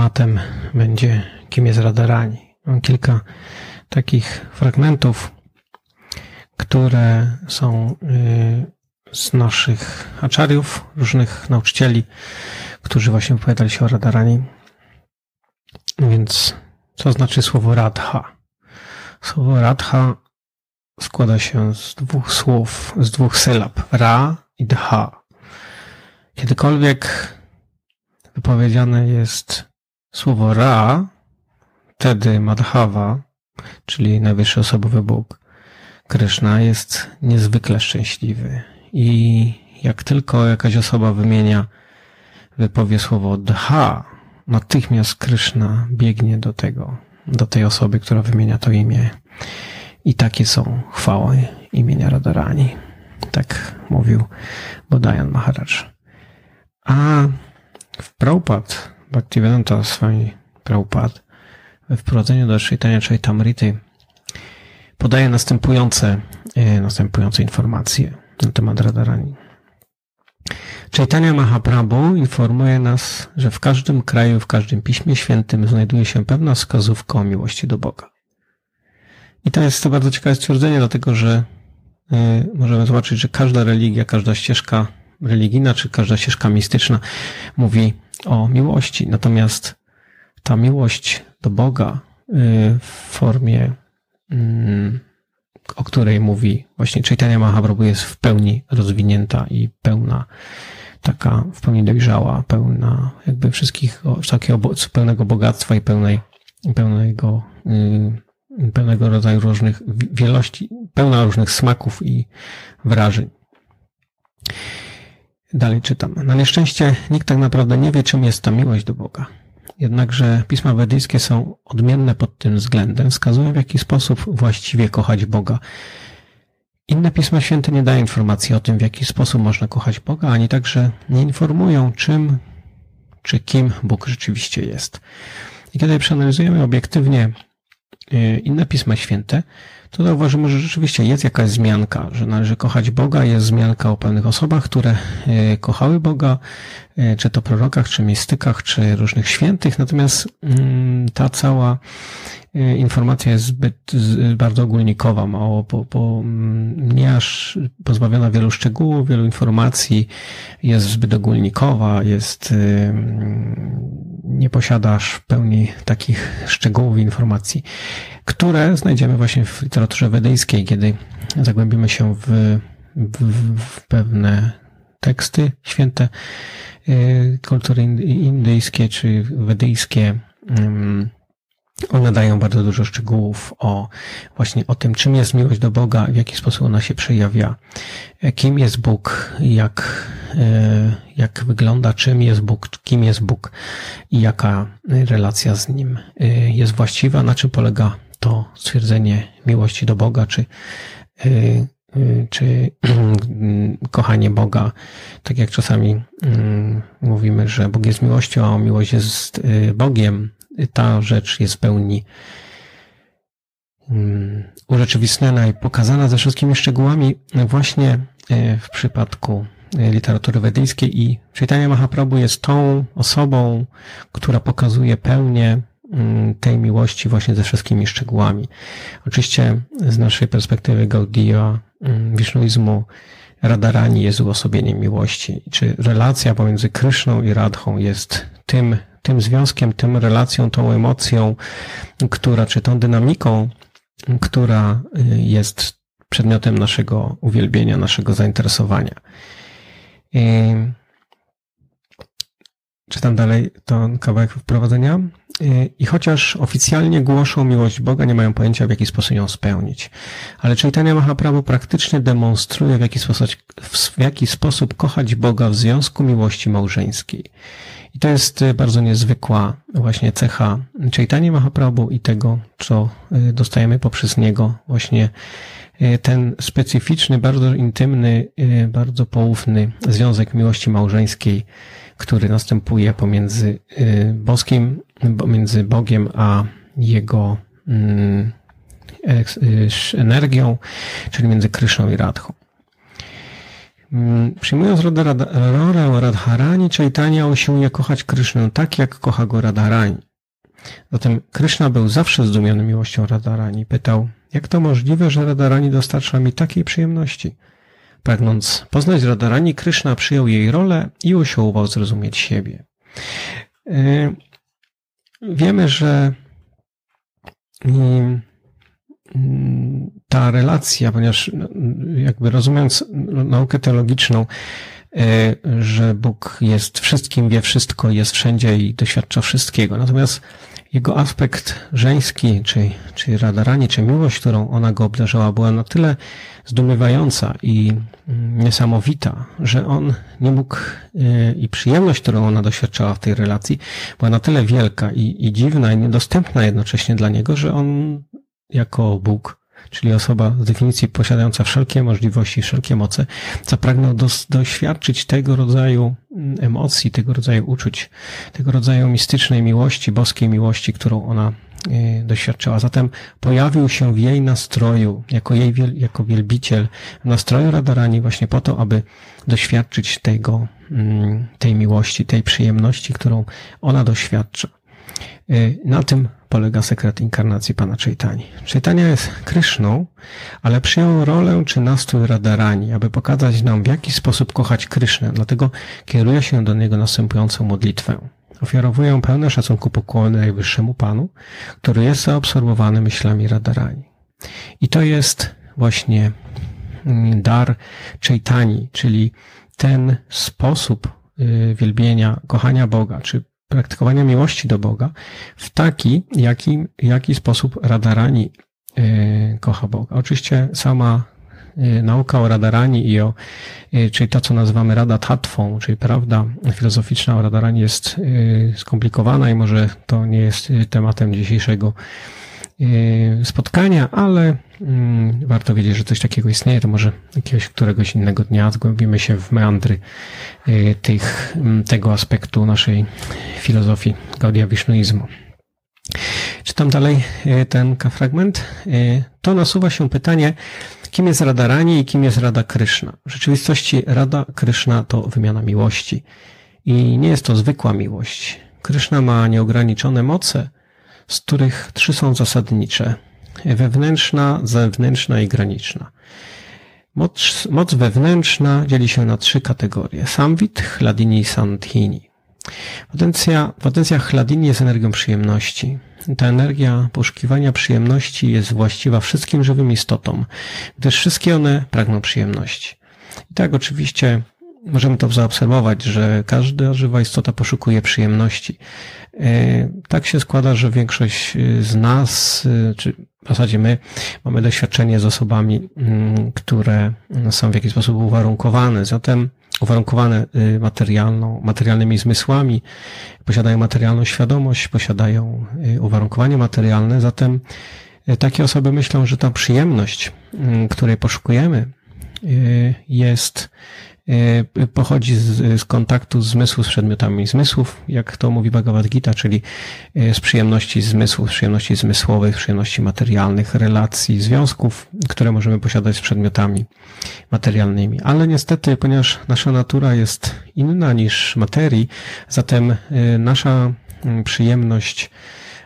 Tematem będzie kim jest Radharani. Mam kilka takich fragmentów, które są y, z naszych aczariów, różnych nauczycieli, którzy właśnie opowiadali się o Radharani. Więc co znaczy słowo Radha? Słowo Radha składa się z dwóch słów, z dwóch sylab. Ra i Dha. Kiedykolwiek wypowiedziane jest słowo Ra, wtedy Madhava, czyli najwyższy osobowy Bóg, Krishna, jest niezwykle szczęśliwy. I jak tylko jakaś osoba wymienia, wypowie słowo Dha, natychmiast Krishna biegnie do tego, do tej osoby, która wymienia to imię. I takie są chwały imienia Radharani. Tak mówił Bodayan Maharaj. A w Prabhupada, Bhaktivedanta swojej Prabhupada, we wprowadzeniu do czytania Chaitamrity podaje następujące, e, następujące informacje na temat Radharani. Chaitanya Mahaprabhu informuje nas, że w każdym kraju, w każdym piśmie świętym znajduje się pewna wskazówka o miłości do Boga. I to jest to bardzo ciekawe stwierdzenie, dlatego że y, możemy zobaczyć, że każda religia, każda ścieżka religijna, czy każda ścieżka mistyczna mówi o miłości. Natomiast ta miłość do Boga y, w formie, mm, o której mówi właśnie Chaitanya Mahaprabhu jest w pełni rozwinięta i pełna, taka w pełni dojrzała, pełna jakby wszystkich, takiego pełnego bogactwa i pełnej, pełnego y, pełnego rodzaju różnych wielości, pełna różnych smaków i wrażeń. Dalej czytam. Na nieszczęście nikt tak naprawdę nie wie, czym jest ta miłość do Boga. Jednakże pisma wedyjskie są odmienne pod tym względem, wskazują w jaki sposób właściwie kochać Boga. Inne pisma święte nie dają informacji o tym, w jaki sposób można kochać Boga, ani także nie informują, czym czy kim Bóg rzeczywiście jest. I kiedy przeanalizujemy obiektywnie Y, inne pisma święte, to zauważymy, że rzeczywiście jest jakaś zmianka, że należy kochać Boga, jest zmianka o pewnych osobach, które y, kochały Boga, czy to prorokach, czy mistykach, czy różnych świętych, natomiast mm, ta cała informacja jest zbyt bardzo ogólnikowa, mało, po, po, mm, nie aż pozbawiona wielu szczegółów, wielu informacji, jest zbyt ogólnikowa, jest nie posiadasz w pełni takich szczegółów informacji, które znajdziemy właśnie w literaturze wedyjskiej, kiedy zagłębimy się w, w, w pewne teksty święte y, kultury indyjskie czy wedyjskie. One dają bardzo dużo szczegółów o właśnie o tym, czym jest miłość do Boga, w jaki sposób ona się przejawia, kim jest Bóg, jak, e, jak wygląda, czym jest Bóg, kim jest Bóg i jaka relacja z Nim e, jest właściwa, na czym polega to stwierdzenie miłości do Boga, czy, czy kochanie Boga. Tak jak czasami mm, mówimy, że Bóg jest miłością, a miłość jest Bogiem, ta rzecz jest w pełni mm, urzeczywistniona i pokazana ze wszystkimi szczegółami właśnie w przypadku literatury wedyjskiej i czytanie Mahaprabhu jest tą osobą, która pokazuje pełnię mm, tej miłości właśnie ze wszystkimi szczegółami. Oczywiście z naszej perspektywy Gaudiya, mm, wisznuizmu, Radharani jest uosobieniem miłości. Czy relacja pomiędzy Kryszną i Radhą jest tym tym związkiem, tym relacją, tą emocją, która, czy tą dynamiką, która y, jest przedmiotem naszego uwielbienia, naszego zainteresowania. I czytam dalej to kawałek wprowadzenia. I chociaż oficjalnie głoszą miłość Boga, nie mają pojęcia, w jaki sposób ją spełnić. Ale Chaitanya Mahaprabhu praktycznie demonstruje, w jaki sposób, w jaki sposób kochać Boga w związku miłości małżeńskiej. I to jest y, bardzo niezwykła właśnie cecha Chaitanya Mahaprabhu i tego, co y, dostajemy poprzez niego właśnie y, ten specyficzny, bardzo intymny, bardzo poufny związek miłości małżeńskiej, który następuje pomiędzy boskim, pomiędzy Bogiem a jego mm, energią, czyli między Kryszną i Radhą. Mm, przyjmując rolę Radharani, Chaitanya usiłuje kochać Krysznę tak, jak kocha go Radharani. Zatem Kryszna był zawsze zdumiony miłością Radharani. Pytał, jak to możliwe, że Radharani dostarcza mi takiej przyjemności? Pragnąc poznać Radharani, Kryszna przyjął jej rolę i usiłował zrozumieć siebie. Y, wiemy, że mm, ta relacja, ponieważ no, jakby rozumiejąc naukę teologiczną, e, że Bóg jest wszystkim, wie wszystko, jest wszędzie i doświadcza wszystkiego. Natomiast jego aspekt żeński, czy, czy radarani, czy miłość, którą ona go obdarzała, była na tyle zdumiewająca i niesamowita, że on nie mógł e, i przyjemność, którą ona doświadczała w tej relacji, była na tyle wielka i, i dziwna i niedostępna jednocześnie dla niego, że on jako Bóg, czyli osoba z definicji posiadająca wszelkie możliwości, wszelkie moce, zapragnął dos, doświadczyć tego rodzaju mm, emocji, tego rodzaju uczuć, tego rodzaju mistycznej miłości, boskiej miłości, którą ona e, doświadczyła. Zatem pojawił się w jej nastroju, jako jej jako wielbiciel, w nastroju Radarani właśnie po to, aby doświadczyć tego, mm, tej miłości, tej przyjemności, którą ona doświadcza. E, na tym polega sekret inkarnacji Pana Chaitani. Chaitanya jest Kryszną, ale przyjął rolę czy nastrój Radharani, aby pokazać nam, w jaki sposób kochać Krysznę. Dlatego kieruje się do niego następującą modlitwę. Ofiarowuję pełne szacunku pokłony Najwyższemu Panu, który jest zaabsorbowany myślami Radharani. I to jest właśnie mm, dar Chaitani, czyli ten sposób y, wielbienia, kochania Boga, czy praktykowania miłości do Boga w taki, jaki, jaki sposób Radarani yy, kocha Boga. Oczywiście sama yy, nauka o Radarani i o, yy, czyli to, co nazywamy Rada Tatwą, czyli prawda filozoficzna o Radarani jest skomplikowana i może to nie jest tematem dzisiejszego E, spotkania, ale mm, warto wiedzieć, że coś takiego istnieje, to może jakiegoś któregoś innego dnia zgłębimy się w meandry e, tych, tego aspektu naszej filozofii Gaudia Wisznuizmu. Czytam dalej e, ten fragment. To nasuwa się pytanie, kim jest Radarani i kim jest Rada Kryszna. W rzeczywistości Rada Kryszna to wymiana miłości. I nie jest to zwykła miłość. Kryszna ma nieograniczone moce, z których trzy są zasadnicze. Wewnętrzna, zewnętrzna i graniczna. Moc, moc wewnętrzna dzieli się na trzy kategorie. Samvit, chladini i sandhini. Potencja, potencja chladini jest energią przyjemności. Ta energia poszukiwania przyjemności jest właściwa wszystkim żywym istotom, gdyż wszystkie one pragną przyjemności. I tak oczywiście możemy to zaobserwować, że każda żywa istota poszukuje przyjemności. E, tak się składa, że większość e, z nas, e, czy w zasadzie my, mamy doświadczenie z osobami, mm, które są w jakiś sposób uwarunkowane, zatem uwarunkowane materialną, materialnymi zmysłami, posiadają materialną świadomość, posiadają uwarunkowanie materialne, zatem takie osoby myślą, że ta przyjemność, mm, której poszukujemy, jest E, pochodzi z, z kontaktu zmysłu z przedmiotami zmysłów, jak to mówi Bhagavad Gita, czyli e, z przyjemności zmysłów, przyjemności zmysłowych, przyjemności materialnych, relacji, związków, które możemy posiadać z przedmiotami materialnymi. Ale niestety, ponieważ nasza natura jest inna niż materii, zatem nasza przyjemność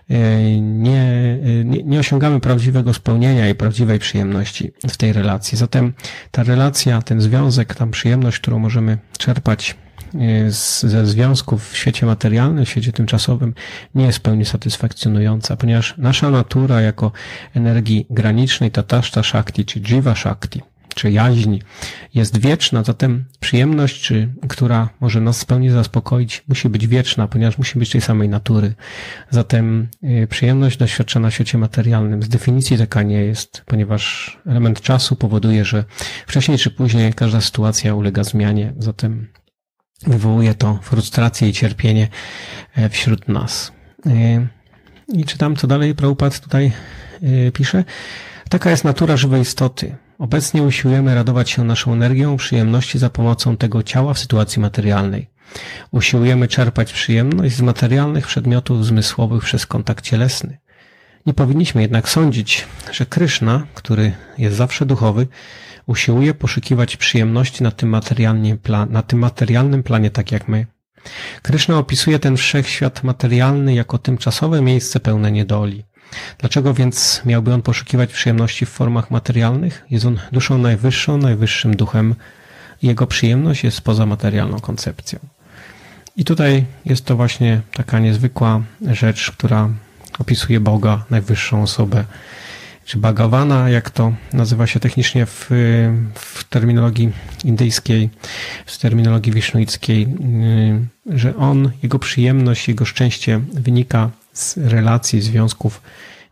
nie, nie, nie osiągamy prawdziwego spełnienia i prawdziwej przyjemności w tej relacji. Zatem ta relacja, ten związek, ta przyjemność, którą możemy czerpać e, ze związków w świecie materialnym, w świecie tymczasowym, nie jest w pełni satysfakcjonująca, ponieważ nasza natura jako energii granicznej, tataszta shakti, czy jiva shakti, czy jaźń jest wieczna, zatem przyjemność, czy, która może nas w pełni zaspokoić, musi być wieczna, ponieważ musi być tej samej natury. Zatem y, przyjemność doświadczona w świecie materialnym z definicji taka nie jest, ponieważ element czasu powoduje, że wcześniej czy później każda sytuacja ulega zmianie, zatem wywołuje to frustrację i cierpienie e, wśród nas. Y, I czytam, co dalej Prabhupada tutaj y, pisze. Taka jest natura żywej istoty. Obecnie usiłujemy radować się naszą energią przyjemności za pomocą tego ciała w sytuacji materialnej. Usiłujemy czerpać przyjemność z materialnych przedmiotów zmysłowych przez kontakt cielesny. Nie powinniśmy jednak sądzić, że Kryszna, który jest zawsze duchowy, usiłuje poszukiwać przyjemności na tym, materialnie, na tym materialnym planie, tak jak my. Krishna opisuje ten wszechświat materialny jako tymczasowe miejsce pełne niedoli. Dlaczego więc miałby on poszukiwać przyjemności w formach materialnych? Jest on duszą najwyższą, najwyższym duchem. Jego przyjemność jest poza materialną koncepcją. I tutaj jest to właśnie taka niezwykła rzecz, która opisuje Boga, najwyższą osobę, czy Bhagavana, jak to nazywa się technicznie w, w terminologii indyjskiej, w terminologii wisznuickiej, że on, jego przyjemność, jego szczęście wynika z relacji, związków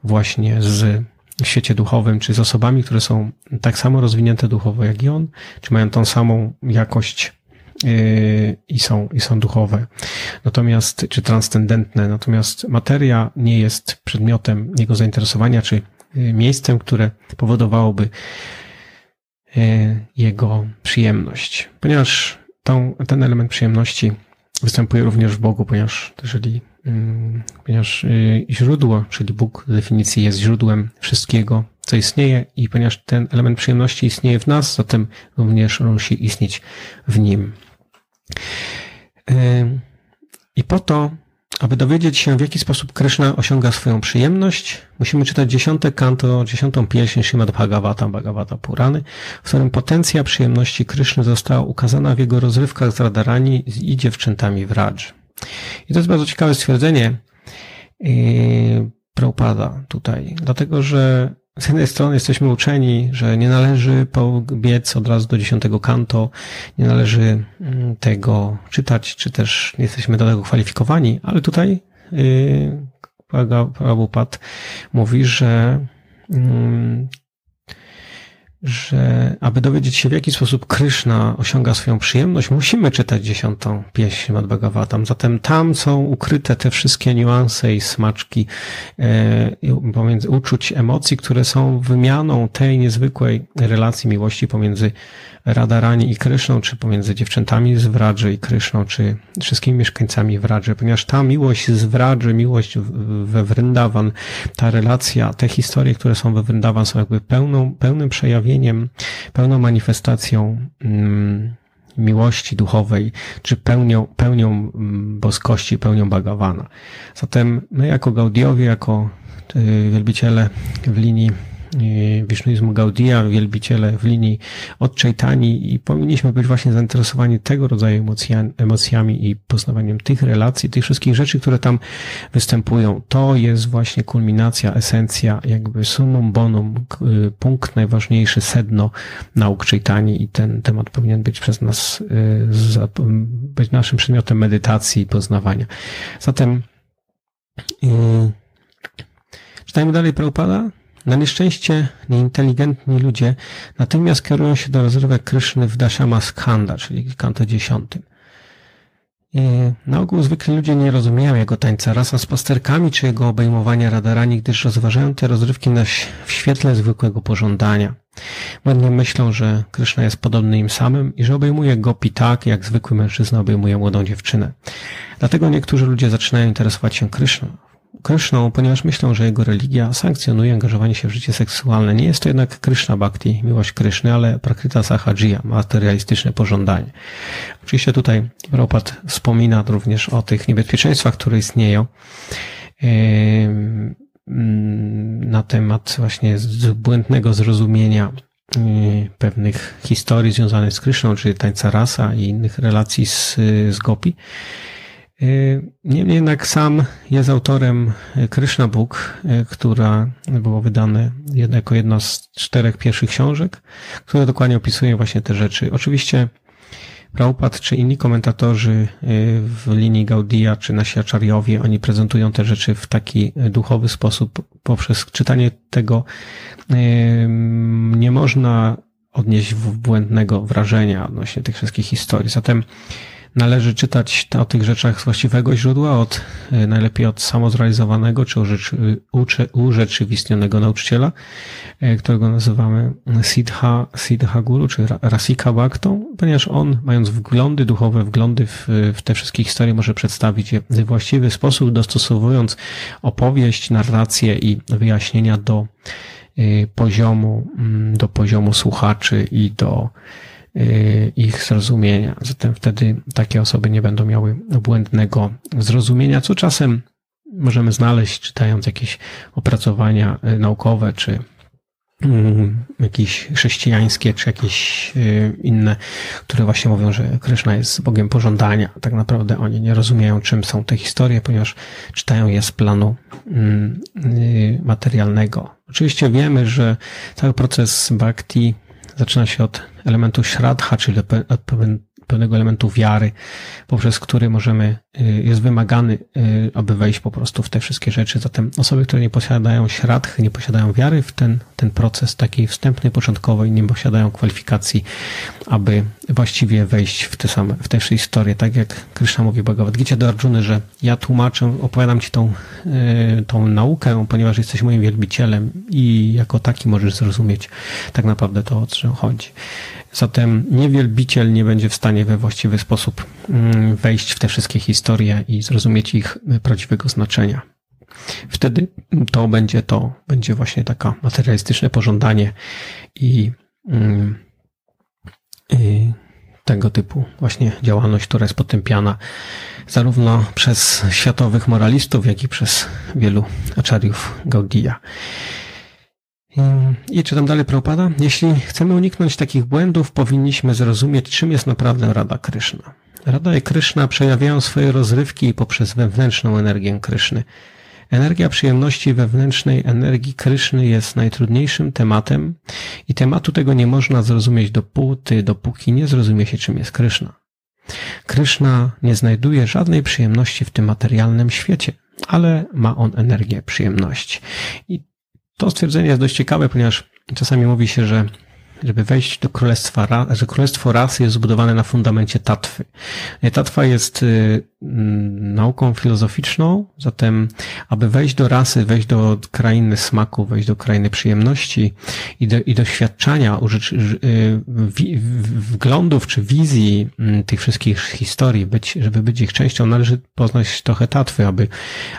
właśnie z w świecie duchowym, czy z osobami, które są tak samo rozwinięte duchowo jak i on, czy mają tą samą jakość yy, i są, i są duchowe. Natomiast, czy transcendentne. Natomiast materia nie jest przedmiotem jego zainteresowania, czy yy, miejscem, które powodowałoby yy, jego przyjemność. Ponieważ tą, ten element przyjemności występuje również w Bogu, ponieważ jeżeli ponieważ y, źródło, czyli Bóg z definicji jest źródłem wszystkiego, co istnieje i ponieważ ten element przyjemności istnieje w nas, zatem również on musi istnieć w nim. I po to, aby dowiedzieć się, w jaki sposób Krishna osiąga swoją przyjemność, musimy czytać dziesiąte kanto, dziesiątą pieśń Srimad Bhagavata, Bhagavata Purany, w którym potencja przyjemności Kryszny została ukazana w jego rozrywkach z Radharani i dziewczętami w Raj. I to jest bardzo ciekawe stwierdzenie yy, Prabhupada tutaj, dlatego że z jednej strony jesteśmy uczeni, że nie należy pobiec od razu do dziesiątego kanto, nie należy mm, tego czytać, czy też nie jesteśmy do tego kwalifikowani, ale tutaj yy, Prabhupada mówi, że mm, że aby dowiedzieć się, w jaki sposób Kryszna osiąga swoją przyjemność, musimy czytać dziesiątą pieśń Mad Bhagavatam. Zatem tam są ukryte te wszystkie niuanse i smaczki e, pomiędzy uczuć, emocji, które są wymianą tej niezwykłej relacji miłości pomiędzy Radarani i Kryszną, czy pomiędzy dziewczętami z Wradży i Kryszną, czy wszystkimi mieszkańcami Wradży, ponieważ ta miłość z Wradży, miłość we Vrindavan, ta relacja, te historie, które są we Vrindavan są jakby pełną, pełnym przejawieniem, pełną manifestacją mm, miłości duchowej, czy pełnią, pełnią mm, boskości, pełnią Bhagawana. Zatem my jako Gaudiowie, jako y, wielbiciele w linii wisznuizmu Gaudia, wielbiciele w linii od Chaitani i powinniśmy być właśnie zainteresowani tego rodzaju emocjami i poznawaniem tych relacji, tych wszystkich rzeczy, które tam występują. To jest właśnie kulminacja, esencja, jakby summum bonum, punkt najważniejszy, sedno nauk Chaitani i ten temat powinien być przez nas, y, być naszym przedmiotem medytacji i poznawania. Zatem yy, czytajmy dalej Prabhupada. Na nieszczęście nieinteligentni ludzie natychmiast kierują się do rozrywek Kryszny w Dashama Skanda, czyli kanto dziesiątym. Na ogół zwykli ludzie nie rozumieją jego tańca rasa z pasterkami czy jego obejmowania radarami, gdyż rozważają te rozrywki na, w świetle zwykłego pożądania. Błędnie myślą, że Kryszna jest podobny im samym i że obejmuje gopi tak, jak zwykły mężczyzna obejmuje młodą dziewczynę. Dlatego niektórzy ludzie zaczynają interesować się Kryszną. Kryszną, ponieważ myślą, że jego religia sankcjonuje angażowanie się w życie seksualne. Nie jest to jednak Kryszna Bhakti, miłość Kryszny, ale Prakrita Sahajiya, materialistyczne pożądanie. Oczywiście tutaj Prabhupada wspomina również o tych niebezpieczeństwach, które istnieją na temat właśnie błędnego zrozumienia pewnych historii związanych z Kryszną, czyli tańca rasa i innych relacji z, z Gopi. Y, niemniej jednak sam jest autorem Krishna Book, y, która było wydane jako jedna z czterech pierwszych książek, które dokładnie opisuje właśnie te rzeczy. Oczywiście Prabhupada czy inni komentatorzy y, w linii Gaudia czy nasi aczariowie, oni prezentują te rzeczy w taki duchowy sposób. Poprzez czytanie tego nie można odnieść błędnego wrażenia odnośnie tych wszystkich historii. Zatem należy czytać o tych rzeczach z właściwego źródła, od, e, najlepiej od samozrealizowanego czy urzeczywistnionego nauczyciela, e, którego nazywamy Siddha, Siddha Guru, czy Rasika Bhaktą, ponieważ on, mając wglądy duchowe, wglądy w, w te wszystkie historie, może przedstawić je w właściwy sposób, dostosowując opowieść, narrację i wyjaśnienia do poziomu, mm, do poziomu słuchaczy i do ich zrozumienia. Zatem wtedy takie osoby nie będą miały błędnego zrozumienia, co czasem możemy znaleźć, czytając jakieś opracowania naukowe czy Mm, jakieś chrześcijańskie, czy jakieś y, inne, które właśnie mówią, że Kryszna jest Bogiem pożądania. Tak naprawdę oni nie rozumieją, czym są te historie, ponieważ czytają je z planu mm, y, materialnego. Oczywiście wiemy, że cały proces bhakti zaczyna się od elementu śradha, czyli od pewnego elementu wiary, poprzez który możemy, y, jest wymagany, y, aby wejść po prostu w te wszystkie rzeczy. Zatem osoby, które nie posiadają śradch, nie posiadają wiary w ten, ten proces takiej wstępnej, początkowej, nie posiadają kwalifikacji, aby właściwie wejść w te same, w te historie. Tak jak Krishna mówi Bhagavad Gita do Arjuny, że ja tłumaczę, opowiadam Ci tą, y, tą naukę, ponieważ jesteś moim wielbicielem i jako taki możesz zrozumieć tak naprawdę to, o co chodzi. Zatem niewielbiciel nie będzie w stanie we właściwy sposób mm, wejść w te wszystkie historie i zrozumieć ich prawdziwego znaczenia. Wtedy to będzie to, będzie właśnie taka materialistyczne pożądanie i, mm, i tego typu właśnie działalność, która jest potępiana zarówno przez światowych moralistów, jak i przez wielu aczariów Gaudia. I czytam dalej Prabhupada. Jeśli chcemy uniknąć takich błędów, powinniśmy zrozumieć, czym jest naprawdę Rada Kryszna. Rada i Kryszna przejawiają swoje rozrywki poprzez wewnętrzną energię Kryszny. Energia przyjemności wewnętrznej energii Kryszny jest najtrudniejszym tematem i tematu tego nie można zrozumieć dopóty, dopóki nie zrozumie się, czym jest Kryszna. Kryszna nie znajduje żadnej przyjemności w tym materialnym świecie, ale ma on energię przyjemności. I to stwierdzenie jest dość ciekawe, ponieważ czasami mówi się, że żeby wejść do królestwa, że królestwo rasy jest zbudowane na fundamencie tatwy. Tatwa jest y, mm, nauką filozoficzną, zatem aby wejść do rasy, wejść do krainy smaku, wejść do krainy przyjemności i, do, i doświadczania y, wglądów czy wizji mm, tych wszystkich historii, być, żeby być ich częścią, należy poznać trochę tatwy, aby,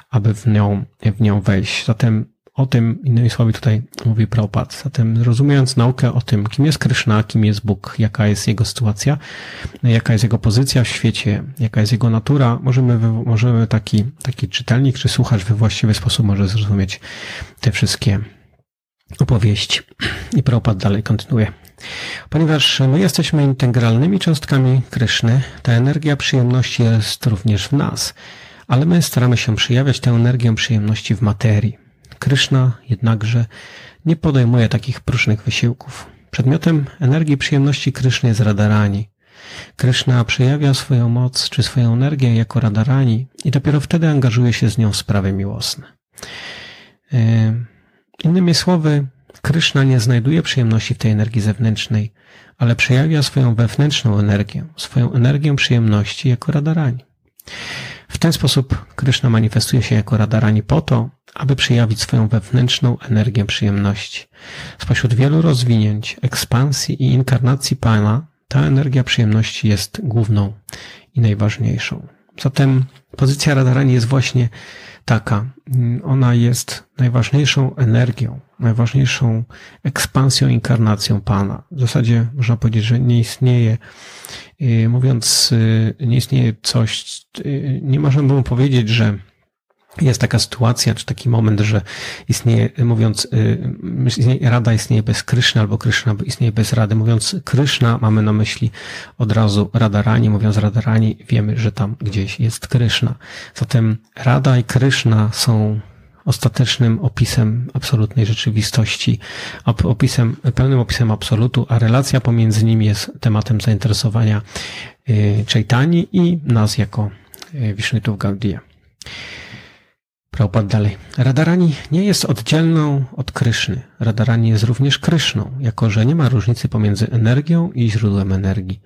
aby w nią, w nią wejść. Zatem o tym, innymi słowy tutaj mówi Prabhupada. Zatem rozumiejąc naukę o tym, kim jest Krishna, kim jest Bóg, jaka jest jego sytuacja, jaka jest jego pozycja w świecie, jaka jest jego natura, możemy, możemy taki, taki czytelnik czy słuchacz we właściwy sposób może zrozumieć te wszystkie opowieści. I Prabhupada dalej kontynuuje. Ponieważ my jesteśmy integralnymi cząstkami Kryszny, ta energia przyjemności jest również w nas, ale my staramy się przejawiać tę energię przyjemności w materii. Kryszna jednakże nie podejmuje takich próżnych wysiłków. Przedmiotem energii przyjemności Kryszny jest Radarani. Kryszna przejawia swoją moc czy swoją energię jako Radarani i dopiero wtedy angażuje się z nią w sprawy miłosne. E, innymi słowy, Kryszna nie znajduje przyjemności w tej energii zewnętrznej, ale przejawia swoją wewnętrzną energię, swoją energię przyjemności jako Radarani. W ten sposób Kryszna manifestuje się jako Radarani po to, aby przejawić swoją wewnętrzną energię przyjemności. Spośród wielu rozwinięć, ekspansji i inkarnacji Pana, ta energia przyjemności jest główną i najważniejszą. Zatem pozycja Radarani jest właśnie taka. Ona jest najważniejszą energią, najważniejszą ekspansją, inkarnacją Pana. W zasadzie można powiedzieć, że nie istnieje, y, mówiąc, y, nie istnieje coś, y, nie można powiedzieć, że jest taka sytuacja, czy taki moment, że istnieje, mówiąc, Rada istnieje bez Kryszny, albo Kryszna istnieje bez Rady. Mówiąc Kryszna, mamy na myśli od razu Radarani. Mówiąc Radarani, wiemy, że tam gdzieś jest Kryszna. Zatem Rada i Kryszna są ostatecznym opisem absolutnej rzeczywistości, opisem, pełnym opisem absolutu, a relacja pomiędzy nimi jest tematem zainteresowania Chaitani i nas jako Wishnitów Gaudiya. Prabhupada dalej. Radarani nie jest oddzielną od Kryszny. Radarani jest również Kryszną, jako że nie ma różnicy pomiędzy energią i źródłem energii.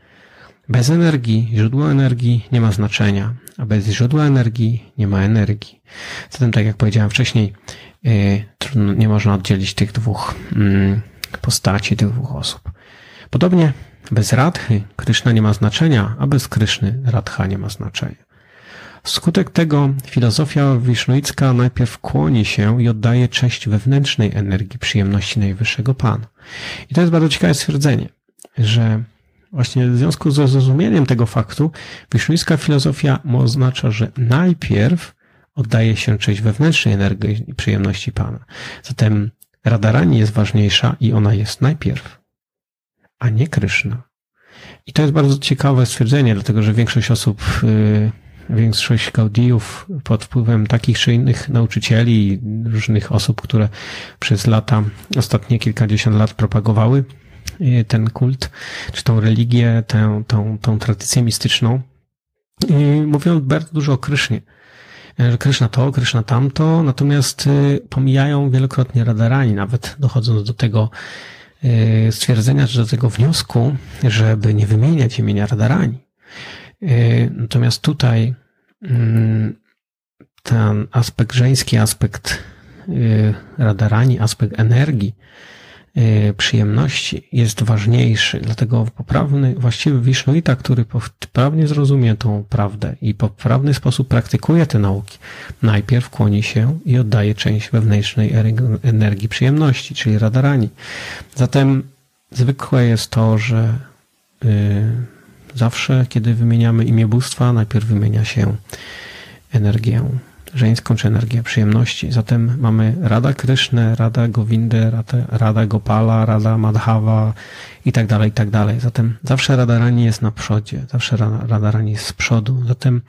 Bez energii źródło energii nie ma znaczenia, a bez źródła energii nie ma energii. Zatem, tak jak powiedziałem wcześniej, yy, nie można oddzielić tych dwóch yy, postaci, tych dwóch osób. Podobnie bez Radhy Kryszna nie ma znaczenia, a bez Kryszny Radha nie ma znaczenia. Wskutek tego filozofia wisznuicka najpierw kłoni się i oddaje cześć wewnętrznej energii przyjemności Najwyższego Pana. I to jest bardzo ciekawe stwierdzenie, że właśnie w związku ze zrozumieniem tego faktu wisznuicka filozofia oznacza, że najpierw oddaje się cześć wewnętrznej energii i przyjemności Pana. Zatem Radarani jest ważniejsza i ona jest najpierw, a nie Kryszna. I to jest bardzo ciekawe stwierdzenie, dlatego że większość osób, y, większość Gaudijów pod wpływem takich czy innych nauczycieli, różnych osób, które przez lata, ostatnie kilkadziesiąt lat propagowały y, ten kult, czy tą religię, tę, tą, tą tradycję mistyczną, mówią bardzo dużo o Krysznie że Kryszna to, Kryszna tamto, natomiast pomijają wielokrotnie radarani, nawet dochodząc do tego stwierdzenia, czy do tego wniosku, żeby nie wymieniać imienia radarani. Y, natomiast tutaj mm, ten aspekt żeński, aspekt radarani, aspekt energii, Y, przyjemności jest ważniejszy. Dlatego poprawny, właściwy Wisznuita, który poprawnie zrozumie tą prawdę i poprawny sposób praktykuje te nauki, najpierw kłoni się i oddaje część wewnętrznej energii przyjemności, czyli radarani. Zatem zwykłe jest to, że zawsze, kiedy wymieniamy imię bóstwa, najpierw wymienia się energię żeńską czy energię przyjemności. Zatem mamy Rada Krysznę, Rada Govindę, Rada, Rada Gopala, Rada Madhava i tak dalej, i tak dalej. Zatem zawsze Rada Rani jest na przodzie, zawsze Rada Rani jest z przodu. Zatem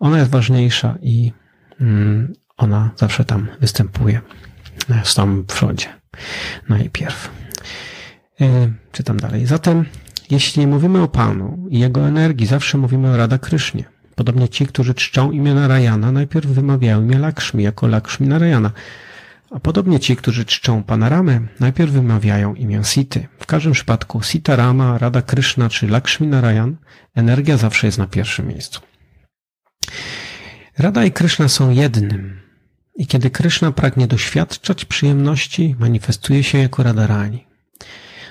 ona jest ważniejsza i mm, ona zawsze tam występuje. W samym przodzie. Najpierw. Yy, czytam dalej. Zatem, jeśli mówimy o Panu i Jego energii, zawsze mówimy o Rada Krysznie. Podobnie ci, którzy czczą imię Narayana, najpierw wymawiają imię Lakshmi jako Lakshmi Narayana. A podobnie ci, którzy czczą Panaramę, najpierw wymawiają imię Sity. W każdym przypadku Sita Rama, Rada Krishna czy Lakshmi Narayan, energia zawsze jest na pierwszym miejscu. Rada i Krishna są jednym. I kiedy Krishna pragnie doświadczać przyjemności, manifestuje się jako Radharani.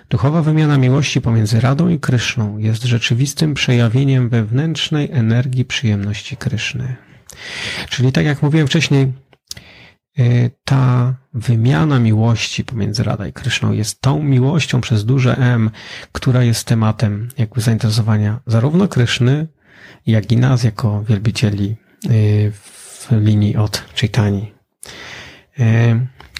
Duchowa wymiana miłości pomiędzy Radą i Kryszną jest rzeczywistym przejawieniem wewnętrznej energii przyjemności Kryszny. Czyli tak jak mówiłem wcześniej, y, ta wymiana miłości pomiędzy Rada i Kryszną jest tą miłością przez duże M, która jest tematem jakby zainteresowania zarówno Kryszny, jak i nas jako wielbicieli y, w linii od Chaitani. Y,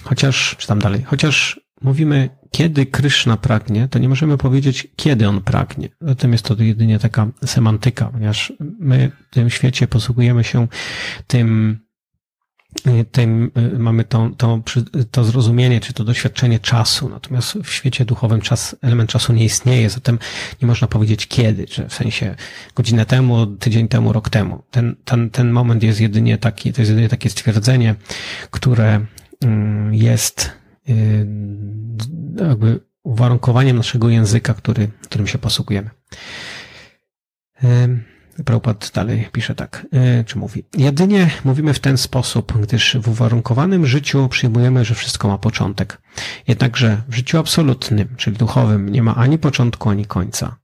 chociaż, czytam dalej, chociaż mówimy kiedy Kryszna pragnie, to nie możemy powiedzieć, kiedy on pragnie. Zatem jest to jedynie taka semantyka, ponieważ my w tym świecie posługujemy się tym, tym mamy to, to, to zrozumienie, czy to doświadczenie czasu. Natomiast w świecie duchowym czas, element czasu nie istnieje, zatem nie można powiedzieć kiedy, czy w sensie godzinę temu, tydzień temu, rok temu. Ten, ten, ten moment jest jedynie taki, to jest jedynie takie stwierdzenie, które mm, jest Y, jakby uwarunkowaniem naszego języka, który, którym się posługujemy. Prabhupada dalej pisze tak, y, czy mówi. Jedynie mówimy w ten sposób, gdyż w uwarunkowanym życiu przyjmujemy, że wszystko ma początek. Jednakże w życiu absolutnym, czyli duchowym, nie ma ani początku, ani końca.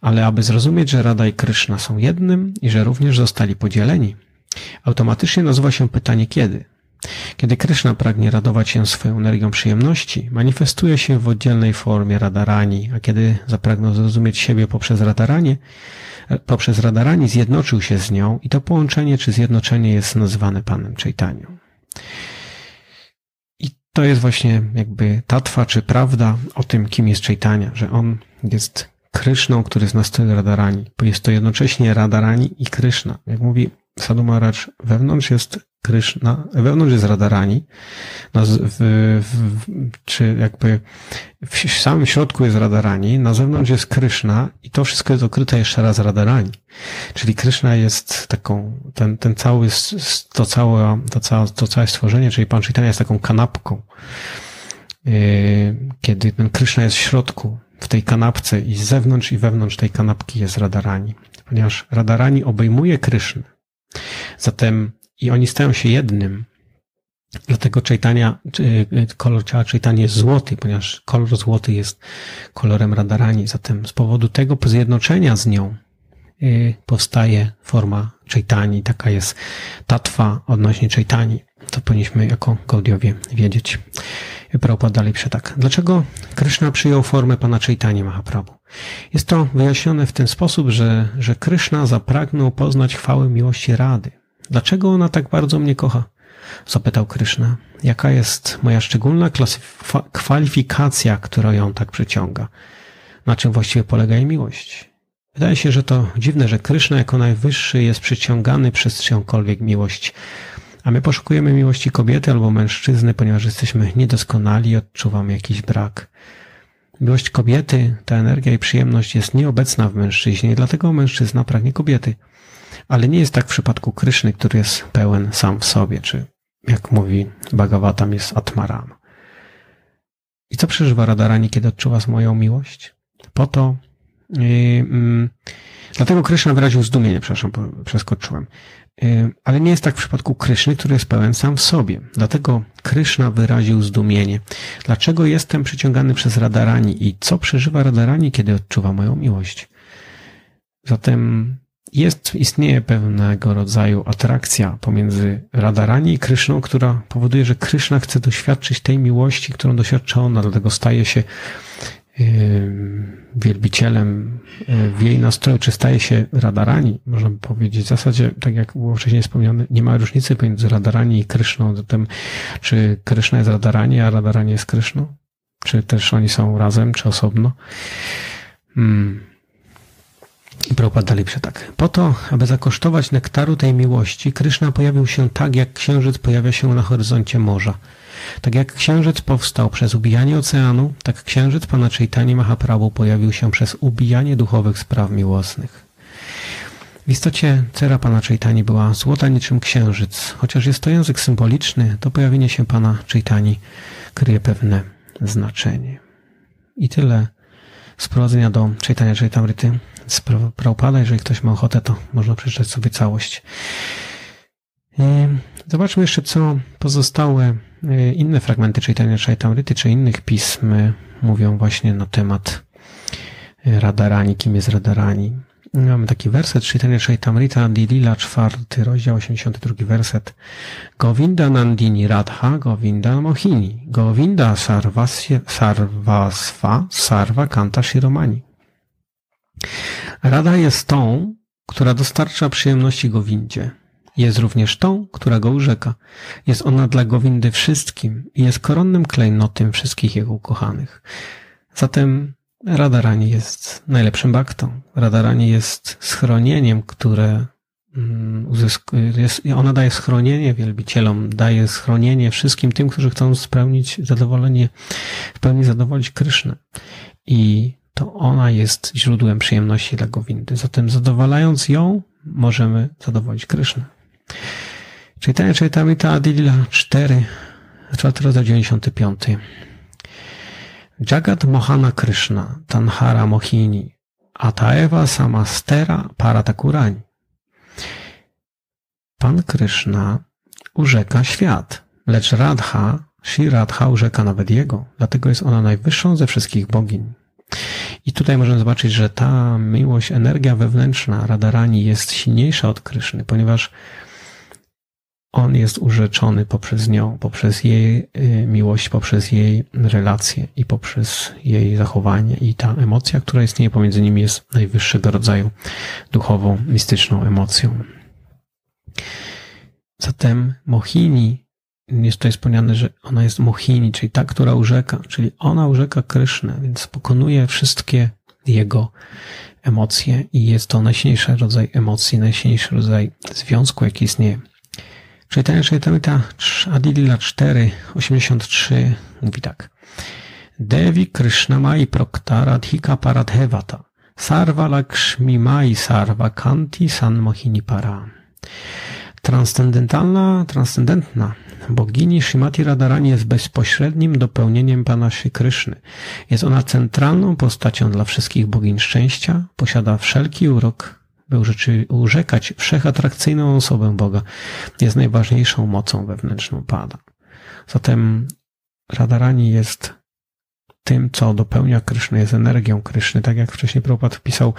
Ale aby zrozumieć, że Rada i Kryszna są jednym i że również zostali podzieleni, automatycznie nazywa się pytanie kiedy. Kiedy Kryszna pragnie radować się swoją energią przyjemności, manifestuje się w oddzielnej formie radarani, a kiedy zapragnął zrozumieć siebie poprzez radaranie, poprzez radarani zjednoczył się z nią i to połączenie czy zjednoczenie jest nazywane Panem Chaitanią. I to jest właśnie jakby tatwa czy prawda o tym, kim jest Chaitanya, że on jest Kryszną, który jest na stylu Radarani, bo jest to jednocześnie Radarani i Kryszna. Jak mówi Sadhu Maharaj, wewnątrz jest Kryszna, wewnątrz jest Radarani, w, w, czy jakby w samym środku jest Radarani, na zewnątrz jest Kryszna i to wszystko jest okryte jeszcze raz Radarani. Czyli Kryszna jest taką, ten, ten cały, to całe, to całe, to całe stworzenie, czyli Pan Chaitanya jest taką kanapką. Yy, kiedy ten Kryszna jest w środku, w tej kanapce i z zewnątrz i wewnątrz tej kanapki jest Radarani. Ponieważ Radarani obejmuje Krysznę. Zatem i oni stają się jednym. Dlatego Chaitanya, kolor ciała Chaitanya jest złoty, ponieważ kolor złoty jest kolorem Radarani. Zatem z powodu tego zjednoczenia z nią y, powstaje forma Chaitani. Taka jest tatwa odnośnie Chaitani. To powinniśmy jako Gaudiowie wiedzieć. Prabhupada dalej tak. Dlaczego Krishna przyjął formę Pana Chaitani Mahaprabhu? Jest to wyjaśnione w ten sposób, że, że Krishna zapragnął poznać chwałę miłości Rady. Dlaczego ona tak bardzo mnie kocha? Zapytał Krishna. Jaka jest moja szczególna kwalifikacja, która ją tak przyciąga? Na czym właściwie polega jej miłość? Wydaje się, że to dziwne, że Krishna jako najwyższy jest przyciągany przez czyjąkolwiek miłość. A my poszukujemy miłości kobiety albo mężczyzny, ponieważ jesteśmy niedoskonali i odczuwamy jakiś brak. Miłość kobiety, ta energia i przyjemność jest nieobecna w mężczyźnie, dlatego mężczyzna pragnie kobiety. Ale nie jest tak w przypadku Kryszny, który jest pełen sam w sobie, czy jak mówi Bhagavatam, jest Atmaram. I co przeżywa Radarani, kiedy odczuwa moją miłość? Po to, yy, yy, dlatego Kryszna wyraził zdumienie, przepraszam, przeskoczyłem. Yy, ale nie jest tak w przypadku Kryszny, który jest pełen sam w sobie. Dlatego Kryszna wyraził zdumienie. Dlaczego jestem przyciągany przez Radarani i co przeżywa Radarani, kiedy odczuwa moją miłość? Zatem jest, istnieje pewnego rodzaju atrakcja pomiędzy Radarani i Kryszną, która powoduje, że Kryszna chce doświadczyć tej miłości, którą doświadcza ona, dlatego staje się wielbicielem w jej nastroju, czy staje się Radarani, można by powiedzieć. W zasadzie, tak jak było wcześniej wspomniane, nie ma różnicy pomiędzy Radarani i Kryszną, zatem czy Kryszna jest Radarani, a Radarani jest Kryszną? Czy też oni są razem, czy osobno? Hmm. I Prabhupada dalej tak. Po to, aby zakosztować nektaru tej miłości, Kryszna pojawił się tak, jak księżyc pojawia się na horyzoncie morza. Tak jak księżyc powstał przez ubijanie oceanu, tak księżyc Pana Chaitanya Mahaprabhu pojawił się przez ubijanie duchowych spraw miłosnych. W istocie cera Pana Chaitani była złota niczym księżyc. Chociaż jest to język symboliczny, to pojawienie się Pana Chaitani kryje pewne znaczenie. I tyle sprowadzenia do Chaitanya Chaitamrity z Prabhupada. Jeżeli ktoś ma ochotę, to można przeczytać sobie całość. Zobaczmy jeszcze, co pozostałe e, inne fragmenty Chaitanya Chaitamrity, czy innych pism mówią właśnie na temat e, Radarani, kim jest Radarani. Mamy taki werset Chaitanya Chaitamrita Dilila, czwarty rozdział, 82 werset. Govinda Nandini Radha, Govinda Mohini, Govinda Sarvasva, Sarva Kanta Shiromani. Rada jest tą, która dostarcza przyjemności Gowindzie. Jest również tą, która go urzeka. Jest ona dla Gowindy wszystkim i jest koronnym klejnotem wszystkich jego ukochanych. Zatem Radarani jest najlepszym baktą. Radarani jest schronieniem, które mm, uzyskuje, ona daje schronienie wielbicielom, daje schronienie wszystkim tym, którzy chcą spełnić zadowolenie, w pełni zadowolić Krysznę. I to ona jest źródłem przyjemności dla Gowindy. Zatem zadowalając ją, możemy zadowolić Krysznę. Czytanie Chaitamrita Adilila 4, 4 rozdział 95. Jagat Mohana Krishna, Tanhara Mohini, Ataeva Samastera Paratakurani. Pan Krishna urzeka świat, lecz Radha, Shri Radha urzeka nawet jego, dlatego jest ona najwyższą ze wszystkich bogiń. I tutaj możemy zobaczyć, że ta miłość, energia wewnętrzna Radarani jest silniejsza od Kryszny, ponieważ on jest urzeczony poprzez nią, poprzez jej y, miłość, poprzez jej relacje i poprzez jej zachowanie. I ta emocja, która istnieje pomiędzy nimi, jest najwyższego rodzaju duchową, mistyczną emocją. Zatem Mohini, jest tutaj wspomniane, że ona jest Mohini, czyli ta, która urzeka, czyli ona urzeka Krysznę, więc pokonuje wszystkie jego emocje i jest to najsilniejszy rodzaj emocji, najsilniejszy rodzaj związku, jaki istnieje. Chaitanya Chaitamrita Adilila 4, 83 mówi tak. Devi Krishna Mai Prokta Radhika Paradhevata Sarva Lakshmi Mai Sarva Kanti San Mohini Para. Transcendentalna, transcendentna bogini Shrimati Radharani jest bezpośrednim dopełnieniem Pana Shri Kryszny. Jest ona centralną postacią dla wszystkich bogiń szczęścia, posiada wszelki urok by urzekać wszechatrakcyjną osobę Boga jest najważniejszą mocą wewnętrzną Pada. Zatem Radarani jest tym, co dopełnia Kryszny, jest energią Kryszny. Tak jak wcześniej Prabhupada wpisał,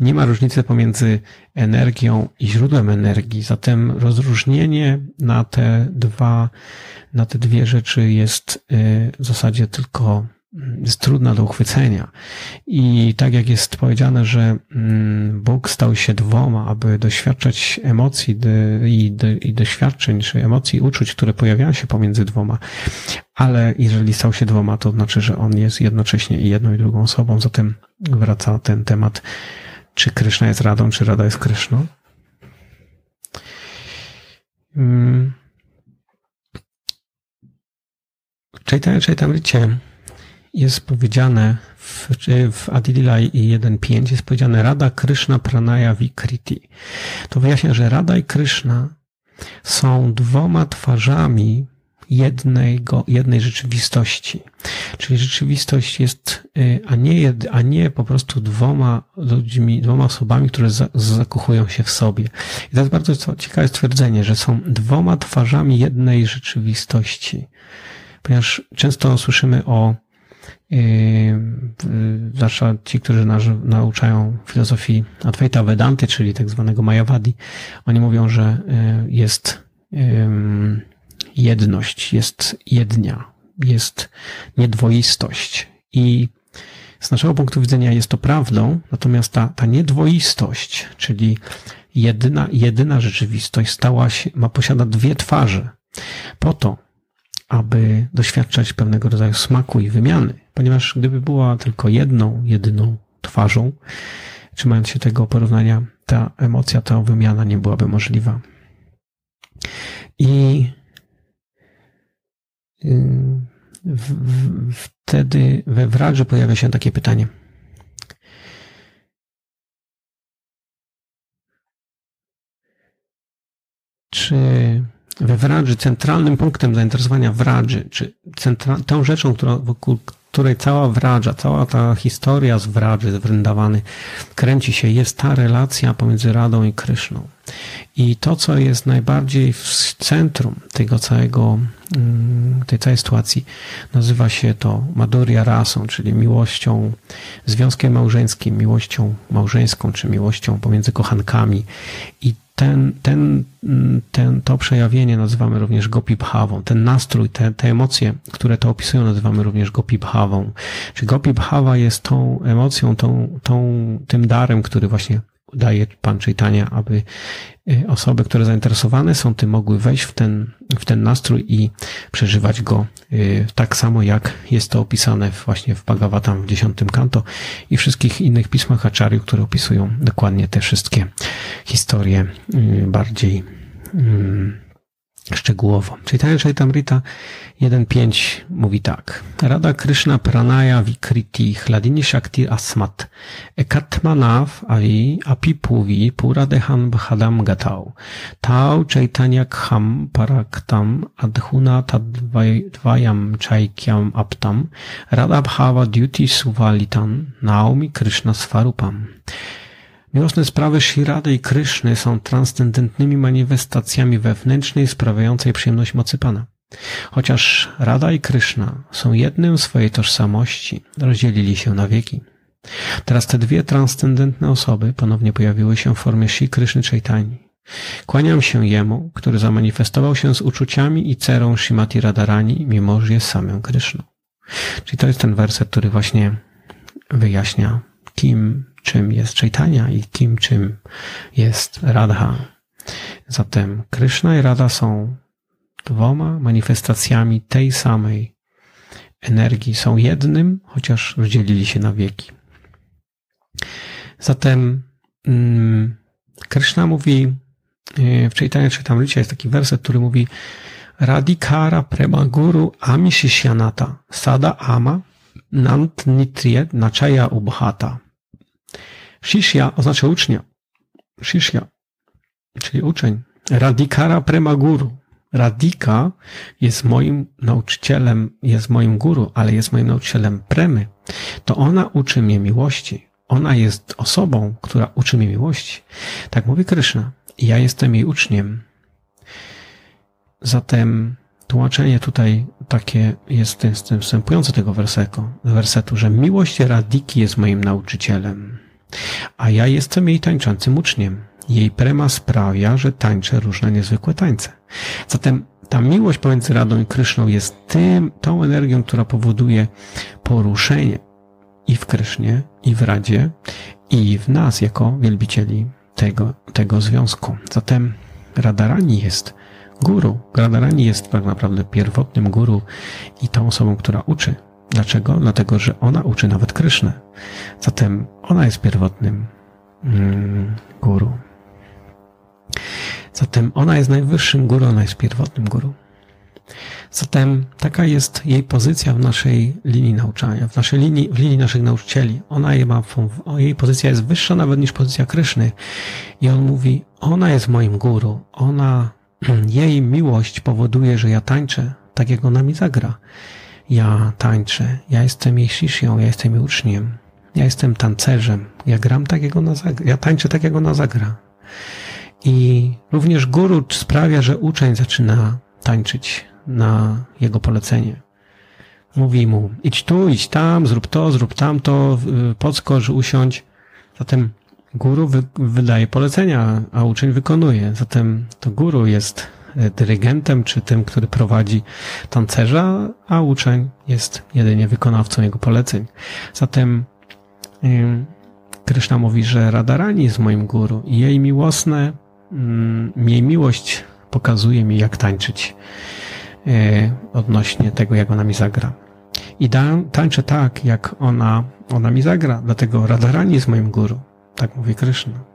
nie ma różnicy pomiędzy energią i źródłem energii. Zatem rozróżnienie na te dwa, na te dwie rzeczy jest y, w zasadzie tylko jest trudna do uchwycenia. I tak jak jest powiedziane, że mm, Bóg stał się dwoma, aby doświadczać emocji i, doświadczeń, czy emocji, uczuć, które pojawiają się pomiędzy dwoma. Ale jeżeli stał się dwoma, to znaczy, że On jest jednocześnie i jedną i drugą osobą. Zatem wraca ten temat, czy Kryszna jest Radą, czy Rada jest Kryszną. Hmm. Chaitanya Chaitamricie jest powiedziane w, w Adililai 1.5 jest powiedziane Rada Krishna Pranaya Vikriti. To wyjaśnia, że Rada i Krishna są dwoma twarzami jednego, jednej rzeczywistości. Czyli rzeczywistość jest, y, a nie, jed, a nie po prostu dwoma ludźmi, dwoma osobami, które za, zakochują się w sobie. I to jest bardzo ciekawe stwierdzenie, że są dwoma twarzami jednej rzeczywistości. Ponieważ często słyszymy o zwłaszcza ci, którzy nauczają filozofii Advaita Vedanty, czyli tak zwanego Mayavadi, oni mówią, że y, jest jedność, jest jednia, jest niedwoistość. I z naszego punktu widzenia jest to prawdą, natomiast ta, ta niedwoistość, czyli jedyna, jedyna rzeczywistość stała się, ma posiada dwie twarze. Po to, aby doświadczać pewnego rodzaju smaku i wymiany, ponieważ gdyby była tylko jedną, jedyną twarzą, trzymając się tego porównania, ta emocja, ta wymiana nie byłaby możliwa. I y, w, w, wtedy we wradze pojawia się takie pytanie. Czy we Wradży centralnym punktem zainteresowania Wradży, czy centra, tą rzeczą, która, wokół której cała Wradża, cała ta historia z Wradży, z Wrędawany kręci się, jest ta relacja pomiędzy Radą i Kryszną. I to, co jest najbardziej w centrum tego całego, mm, tej całej sytuacji, nazywa się to Maduria Rasą, czyli miłością, związkiem małżeńskim, miłością małżeńską, czy miłością pomiędzy kochankami. I ten, ten, ten, to przejawienie nazywamy również gopibhawą. Ten nastrój, te, te emocje, które to opisują, nazywamy również gopibhawą. Czy gopibhawa jest tą emocją, tą, tą, tym darem, który właśnie daje Pan Chaitanya, aby y, osoby, które zainteresowane są tym, mogły wejść w ten, w ten nastrój i przeżywać go y, tak samo, jak jest to opisane właśnie w Bhagavatam w dziesiątym kanto i wszystkich innych pismach Acharyów, które opisują dokładnie te wszystkie historie y, bardziej szczegółowo. Chaitanya Chaitamrita 1.5 mówi tak. Rada Krishna Pranaya Vikriti Hladini Shakti Asmat Ekatmanav Avi Apipuvi Puradehan Bhadam Gatau Tau Chaitanya Kham Paraktam Adhuna Tadvayam Chaikyam Aptam Rada Bhava Duty Suvalitan Naomi Krishna Svarupam Miłosne sprawy Shirady i Kryszny są transcendentnymi manifestacjami wewnętrznej sprawiającej przyjemność mocy Pana. Chociaż Rada i Kryszna są jednym w swojej tożsamości, rozdzielili się na wieki. Teraz te dwie transcendentne osoby ponownie pojawiły się w formie Shri Kryszny Chaitani. Kłaniam się Jemu, który zamanifestował się z uczuciami i cerą Shimati Radharani, mimo że jest samym Kryszną. Czyli to jest ten werset, który właśnie wyjaśnia, kim czym jest Chaitanya i kim czym jest Radha. Zatem Krishna i Radha są dwoma manifestacjami tej samej energii. Są jednym, chociaż rozdzielili się na wieki. Zatem hmm, Krishna mówi y, w Chaitanya Chaitamrita jest taki werset, który mówi Radikara prema guru amishishyanata sada ama nant nitriet nachaya ubhata Shishya oznacza ucznia. Shishya, czyli uczeń. Radikara prema guru. Radika jest moim nauczycielem, jest moim guru, ale jest moim nauczycielem premy. To ona uczy mnie miłości. Ona jest osobą, która uczy mnie miłości. Tak mówi Krishna. Ja jestem jej uczniem. Zatem tłumaczenie tutaj, takie jest ten wstępujący tego wersetu, wersetu, że miłość Radiki jest moim nauczycielem, a ja jestem jej tańczącym uczniem. Jej prema sprawia, że tańczę różne niezwykłe tańce. Zatem ta miłość pomiędzy Radą i Kryszną jest tym, tą energią, która powoduje poruszenie i w Krysznie, i w Radzie, i w nas jako wielbicieli tego, tego związku. Zatem Radarani jest guru. Radharani jest tak naprawdę pierwotnym guru i tą osobą, która uczy. Dlaczego? Dlatego, że ona uczy nawet Krysznę. Zatem ona jest pierwotnym mm, guru. Zatem ona jest najwyższym guru, ona jest pierwotnym guru. Zatem taka jest jej pozycja w naszej linii nauczania, w naszej linii, w linii naszych nauczycieli. Ona jej ma, jej pozycja jest wyższa nawet niż pozycja Kryszny. I on mówi, ona jest moim guru, ona jej miłość powoduje, że ja tańczę tak, jak ona mi zagra. Ja tańczę, ja jestem jej shishią, ja jestem jej uczniem, ja jestem tancerzem, ja gram tak, jak ona zagra, ja tańczę tak, jak ona zagra. I również guru sprawia, że uczeń zaczyna tańczyć na jego polecenie. Mówi mu, idź tu, idź tam, zrób to, zrób tamto, podskocz, usiądź. Zatem Guru wy, wydaje polecenia, a uczeń wykonuje. Zatem to guru jest dyrygentem, czy tym, który prowadzi tancerza, a uczeń jest jedynie wykonawcą jego poleceń. Zatem Kryszna mówi, że Radharani jest moim guru i jej miłosne, mm, jej miłość pokazuje mi, jak tańczyć e, odnośnie tego, jak ona mi zagra. I tańczę tak, jak ona, ona mi zagra, dlatego Radharani jest moim guru. Tak mówi Kryszna.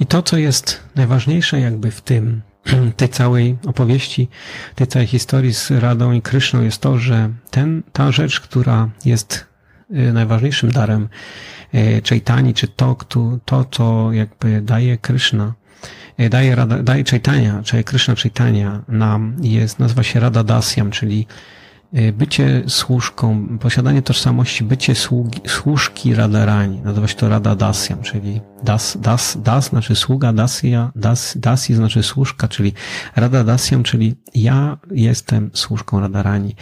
I to, co jest najważniejsze jakby w tym, tej całej opowieści, tej całej historii z Radą i Kryszną jest to, że ten, ta rzecz, która jest y, najważniejszym darem y, Chaitani, czy to, to, co jakby daje Kryszna, y, daje, daje Chaitanya, czyli Kryszna Chaitanya nam jest, nazywa się Rada Dasyam, czyli bycie służką, posiadanie tożsamości, bycie sługi, służki radarani, nazywa się to Rada Dasyam, czyli das, das, das znaczy sługa, dasya, das, dasi znaczy służka, czyli Rada Dasyam, czyli ja jestem służką radarani.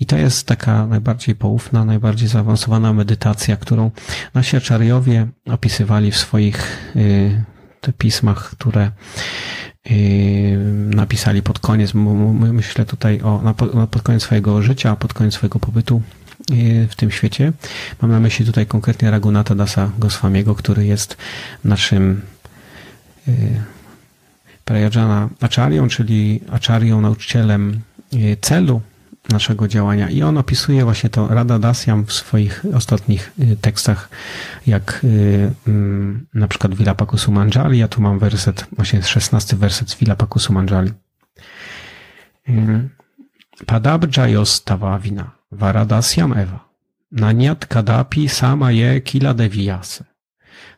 I to jest taka najbardziej poufna, najbardziej zaawansowana medytacja, którą nasi aczariowie opisywali w swoich y, pismach, które napisali pod koniec, myślę tutaj o, pod koniec swojego życia, pod koniec swojego pobytu yy, w tym świecie. Mam na myśli tutaj konkretnie Ragunata Dasa Goswamiego, który jest naszym yy, Prajajana Acharyą, czyli Acharyą, nauczycielem celu naszego działania. I on opisuje właśnie to Rada Dasyam w swoich ostatnich y, tekstach, jak y, mm, na przykład Vilapaku Sumanjali. Ja tu mam werset, właśnie 16 werset z Vilapaku Sumanjali. Y, Padabjayos tavavina varadasyam eva. Nanyat kadapi sama je kila deviyase.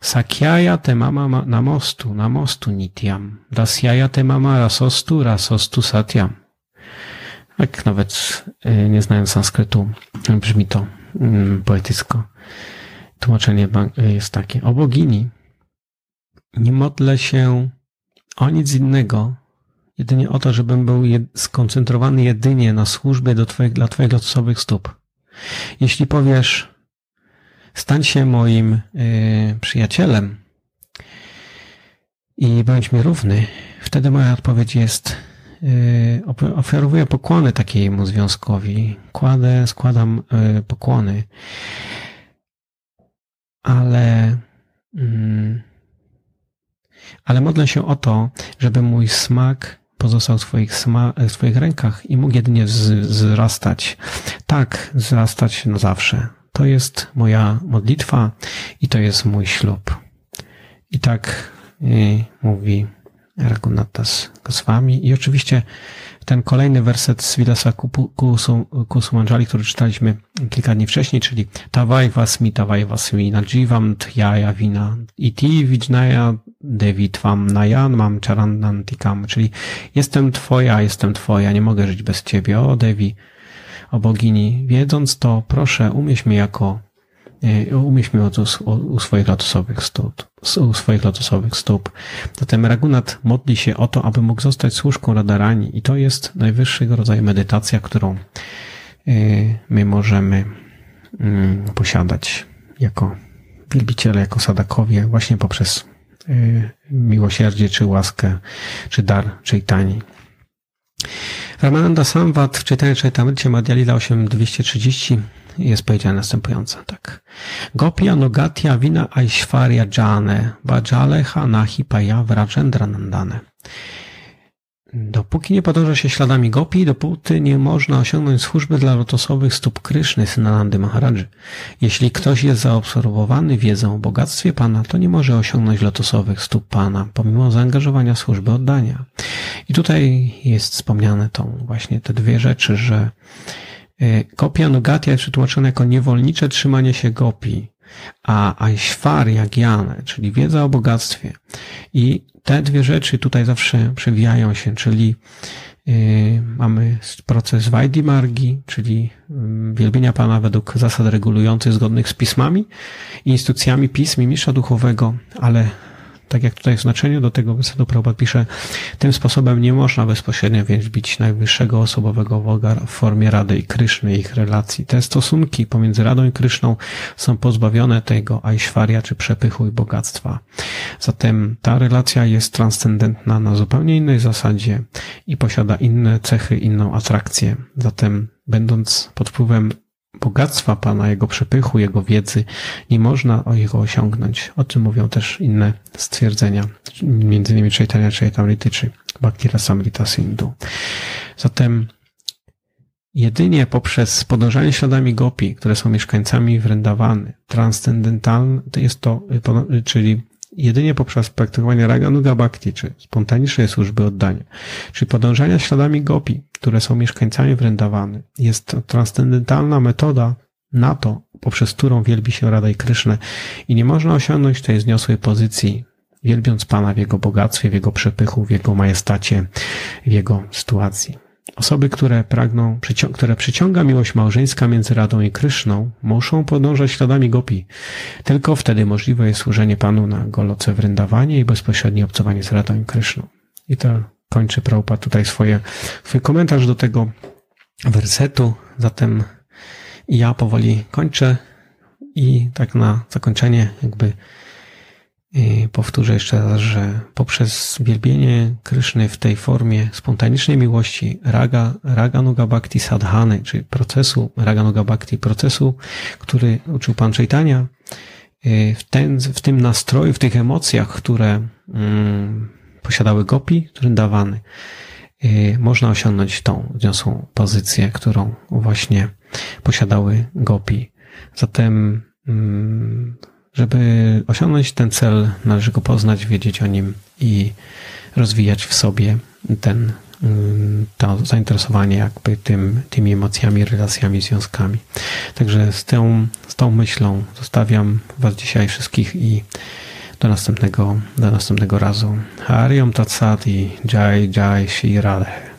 Sakyaya te mama namostu, namostu nityam. Dasyaya te mama rasostu, rasostu satyam. Jak nawet y, nie znając sanskrytu, brzmi to mm, poetycko. Tłumaczenie jest takie. O bogini nie modlę się o nic innego, jedynie o to, żebym był skoncentrowany jedynie na służbie do twoich, dla Twoich losowych stóp. Jeśli powiesz, stań się moim y, przyjacielem i bądź mi równy, wtedy moja odpowiedź jest ofiarowuję pokłony takiemu związkowi. Kładę, składam y, pokłony. Ale, mm, ale modlę się o to, żeby mój smak pozostał w swoich, sma, w swoich rękach i mógł jedynie wzrastać. Tak, wzrastać na zawsze. To jest moja modlitwa i to jest mój ślub. I tak y, mówi Raghunatas Goswami. I oczywiście ten kolejny werset z Vilasa Kusumanjali, który czytaliśmy kilka dni wcześniej, czyli Tawaj Vasmi, Tawaj Vasmi, Najivam Tjaya Vina Iti Vijnaya Devitvam Nayan Mam Charandantikam, czyli jestem Twoja, jestem Twoja, nie mogę żyć bez Ciebie, o Devi, o bogini. Wiedząc to, proszę, umieś mnie jako umieśćmy u, u swoich lotosowych stóp. U swoich lotosowych stóp. Zatem Ragunat modli się o to, aby mógł zostać służką Radarani i to jest najwyższego rodzaju medytacja, którą my możemy mm, posiadać jako wielbiciele, jako sadakowie, właśnie poprzez miłosierdzie, czy łaskę, czy dar, czy tani. Ramananda Samvat w czytaniu Chaitamrita Madhyalila 8230 jest powiedziane następująco, tak. Gopi anogatya vina aishvarya jane vajaleha nahi paya vrajendra nandane. Dopóki nie podąża się śladami gopi, dopóty nie można osiągnąć służby dla lotosowych stóp Kryszny, syna Nandy Maharadży. Jeśli ktoś jest zaobserwowany wiedzą o bogactwie Pana, to nie może osiągnąć lotosowych stóp Pana, pomimo zaangażowania służby oddania. I tutaj jest wspomniane tą właśnie te dwie rzeczy, że Kopia y, Nogatia jest przetłumaczona jako niewolnicze trzymanie się gopi, a Aishwarya Gyana, czyli wiedza o bogactwie. I te dwie rzeczy tutaj zawsze przewijają się, czyli yy, mamy proces Vaidimargi, czyli yy, wielbienia Pana według zasad regulujących zgodnych z pismami i instrukcjami pism i mistrza duchowego, ale tak jak tutaj w znaczeniu do tego wersetu Prabhupada pisze, tym sposobem nie można bezpośrednio wielbić najwyższego osobowego Boga w formie Rady i Kryszny ich relacji. Te stosunki pomiędzy Radą i Kryszną są pozbawione tego Aishwarya czy przepychu i bogactwa. Zatem ta relacja jest transcendentna na zupełnie innej zasadzie i posiada inne cechy, inną atrakcję. Zatem będąc pod wpływem bogactwa Pana, Jego przepychu, Jego wiedzy, nie można o jego osiągnąć. O tym mówią też inne stwierdzenia, między innymi Chaitanya Chaitamrity czy Bhakti Rasamrita Sindhu. Zatem jedynie poprzez podążanie śladami gopi, które są mieszkańcami Wrendawany, transcendentalne, to jest to, czyli jedynie poprzez praktykowanie Raganuga Bhakti, czy spontanicznej służby oddania, czy podążania śladami gopi, które są mieszkańcami Wrendawany, jest to transcendentalna metoda na to, poprzez którą wielbi się Rada i Krysznę i nie można osiągnąć tej zniosłej pozycji, wielbiąc Pana w Jego bogactwie, w Jego przepychu, w Jego majestacie, w Jego sytuacji. Osoby, które pragną, które przyciąga miłość małżeńska między Radą i Kryszną, muszą podążać śladami gopi. Tylko wtedy możliwe jest służenie Panu na Goloce wrędawanie i bezpośrednie obcowanie z Radą i Kryszną. I to kończy Prabhupada tutaj swoje, swój komentarz do tego wersetu. Zatem ja powoli kończę i tak na zakończenie jakby i powtórzę jeszcze raz, że poprzez wielbienie Kryszny w tej formie spontanicznej miłości, raga, raga nuga bhakti sadhany, czyli procesu, raga nuga bhakti, procesu, który uczył Pan Chaitanya, y, w, ten, w tym nastroju, w tych emocjach, które mm, posiadały gopi, dawany, y, można osiągnąć tą wniosłą pozycję, którą właśnie posiadały gopi. Zatem mm, żeby osiągnąć ten cel, należy go poznać, wiedzieć o nim i rozwijać w sobie ten, mm, to zainteresowanie jakby tym, tymi emocjami, relacjami, związkami. Także z tą, z tą myślą zostawiam Was dzisiaj wszystkich i do następnego, do następnego razu. Hariom Tatsat i Jai Jai Shri Radhe.